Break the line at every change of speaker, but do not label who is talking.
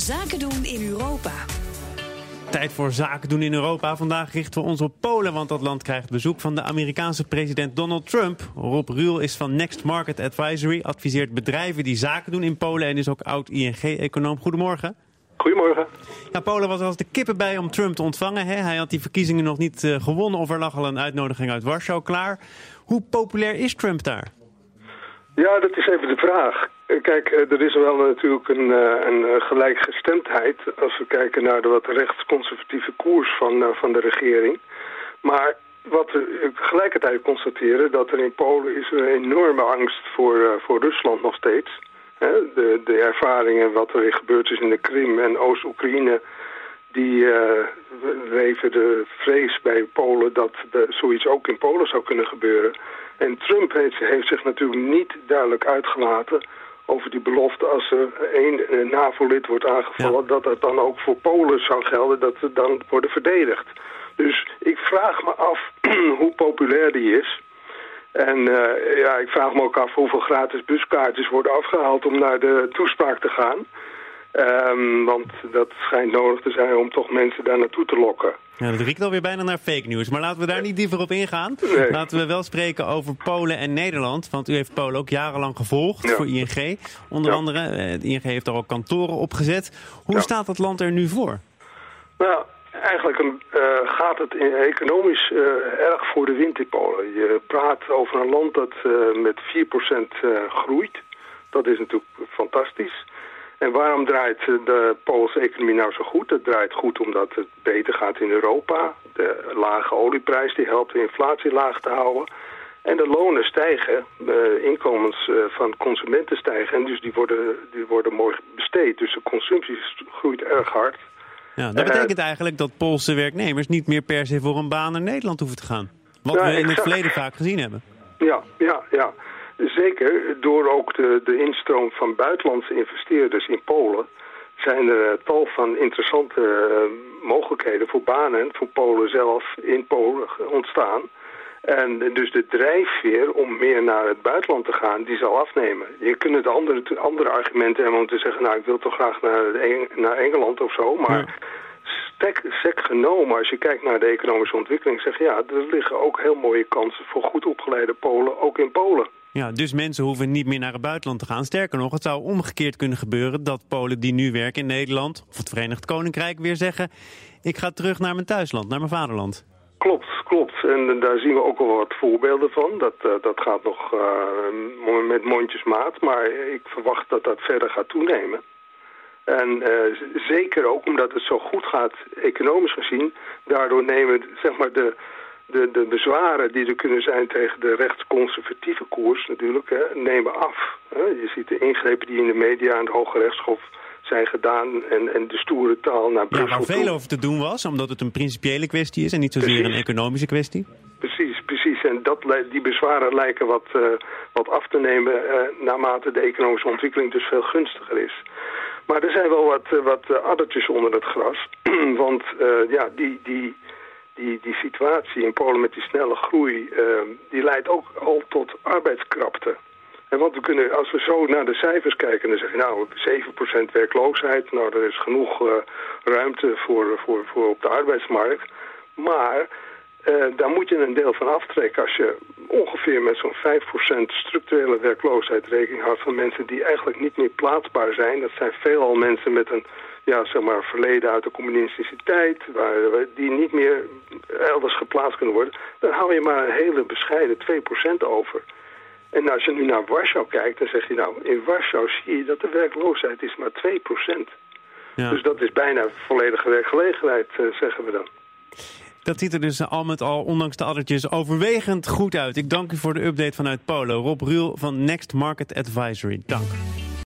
Zaken doen in Europa.
Tijd voor zaken doen in Europa. Vandaag richten we ons op Polen, want dat land krijgt bezoek van de Amerikaanse president Donald Trump. Rob Ruul is van Next Market Advisory, adviseert bedrijven die zaken doen in Polen en is ook oud-ING-econoom. Goedemorgen.
Goedemorgen.
Ja, Polen was als de kippen bij om Trump te ontvangen. Hè? Hij had die verkiezingen nog niet uh, gewonnen of er lag al een uitnodiging uit Warschau klaar. Hoe populair is Trump daar?
Ja, dat is even de vraag. Kijk, eh, er is wel natuurlijk een, eh, een gelijkgestemdheid als we kijken naar de wat rechtsconservatieve koers van, van de regering. Maar wat we tegelijkertijd constateren, dat er in Polen is een enorme angst voor, voor Rusland nog steeds. De, de ervaringen wat er gebeurd is in de Krim en Oost-Oekraïne... die uh, leven de vrees bij Polen dat de, zoiets ook in Polen zou kunnen gebeuren. En Trump heeft zich natuurlijk niet duidelijk uitgelaten over die belofte als er één NAVO-lid wordt aangevallen... dat dat dan ook voor Polen zou gelden, dat ze dan worden verdedigd. Dus ik vraag me af hoe populair die is... En uh, ja, ik vraag me ook af hoeveel gratis buskaartjes worden afgehaald om naar de toespraak te gaan. Um, want dat schijnt nodig te zijn om toch mensen daar naartoe te lokken.
Ja, dat riekt alweer bijna naar fake news. Maar laten we daar niet dieper op ingaan.
Nee.
Laten we wel spreken over Polen en Nederland. Want u heeft Polen ook jarenlang gevolgd
Ja.
voor ING. Onder
Ja.
andere, eh, de ING heeft er ook kantoren opgezet. Hoe
Ja.
staat het land er nu voor?
Nou, eigenlijk een, eh, gaat het economisch eh, erg voor de wind in Polen. Je praat over een land dat eh, met 4% eh, groeit. Dat is natuurlijk fantastisch. En waarom draait eh, de Poolse economie nou zo goed? Het draait goed omdat het beter gaat in Europa. De lage olieprijs die helpt de inflatie laag te houden. En de lonen stijgen, de inkomens eh, van consumenten stijgen. En dus die worden, die worden mooi besteed. Dus de consumptie groeit erg hard.
Ja, dat
Eh,
betekent eigenlijk dat Poolse werknemers niet meer per se voor een baan naar Nederland hoeven te gaan. Wat
Ja,
we in het verleden vaak gezien hebben.
Ja, ja, ja. Zeker. Door ook de, de instroom van buitenlandse investeerders in Polen... zijn er eh, tal van interessante eh, mogelijkheden voor banen voor Polen zelf in Polen ontstaan. En dus de drijfveer om meer naar het buitenland te gaan, die zal afnemen. Je kunt het andere, andere argumenten hebben om te zeggen... nou, ik wil toch graag naar, Eng- naar Engeland of zo, maar... Stek, sec genomen, als je kijkt naar de economische ontwikkeling, zeg je ja, er liggen ook heel mooie kansen voor goed opgeleide Polen, ook in Polen.
Ja, dus mensen hoeven niet meer naar het buitenland te gaan. Sterker nog, het zou omgekeerd kunnen gebeuren dat Polen die nu werken in Nederland of het Verenigd Koninkrijk weer zeggen: ik ga terug naar mijn thuisland, naar mijn vaderland.
Klopt, klopt. En daar zien we ook wel wat voorbeelden van. Dat, eh, dat gaat nog eh, met mondjesmaat, maar ik verwacht dat dat verder gaat toenemen. En eh, zeker ook omdat het zo goed gaat, economisch gezien, daardoor nemen zeg maar, de, de, de bezwaren die er kunnen zijn tegen de rechtsconservatieve koers natuurlijk, hè, nemen af. Hè. Je ziet de ingrepen die in de media en de Hoge Rechtshof zijn gedaan en, en de stoere taal naar
Ja,
Brussel
waar
toe.
veel over te doen was, omdat het een principiële kwestie is en niet zozeer een economische kwestie.
Precies, precies. En dat, die bezwaren lijken wat, eh, wat af te nemen eh, naarmate de economische ontwikkeling dus veel gunstiger is. Maar er zijn wel wat, eh, wat addertjes onder het gras. Want ja, die, die, die, die situatie in Polen met die snelle groei, eh, die leidt ook al tot arbeidskrapte. En want we kunnen, als we zo naar de cijfers kijken, dan zeg je nou 7% werkloosheid. Nou, er is genoeg eh, ruimte voor, voor, voor op de arbeidsmarkt. Maar eh, daar moet je een deel van aftrekken als je ongeveer met zo'n 5% structurele werkloosheid rekening houdt van mensen die eigenlijk niet meer plaatsbaar zijn. Dat zijn veelal mensen met een ja, zeg maar, verleden uit de communistische tijd, waar, die niet meer elders geplaatst kunnen worden. Dan hou je maar een hele bescheiden 2% over. En als je nu naar Warschau kijkt, dan zeg je nou, in Warschau zie je dat de werkloosheid is maar 2%.
Ja.
Dus dat is bijna volledige werkgelegenheid, eh, zeggen we dan.
Dat ziet er dus al met al, ondanks de addertjes, overwegend goed uit. Ik dank u voor de update vanuit Polen. Rob Ruul van Next Market Advisory. Dank.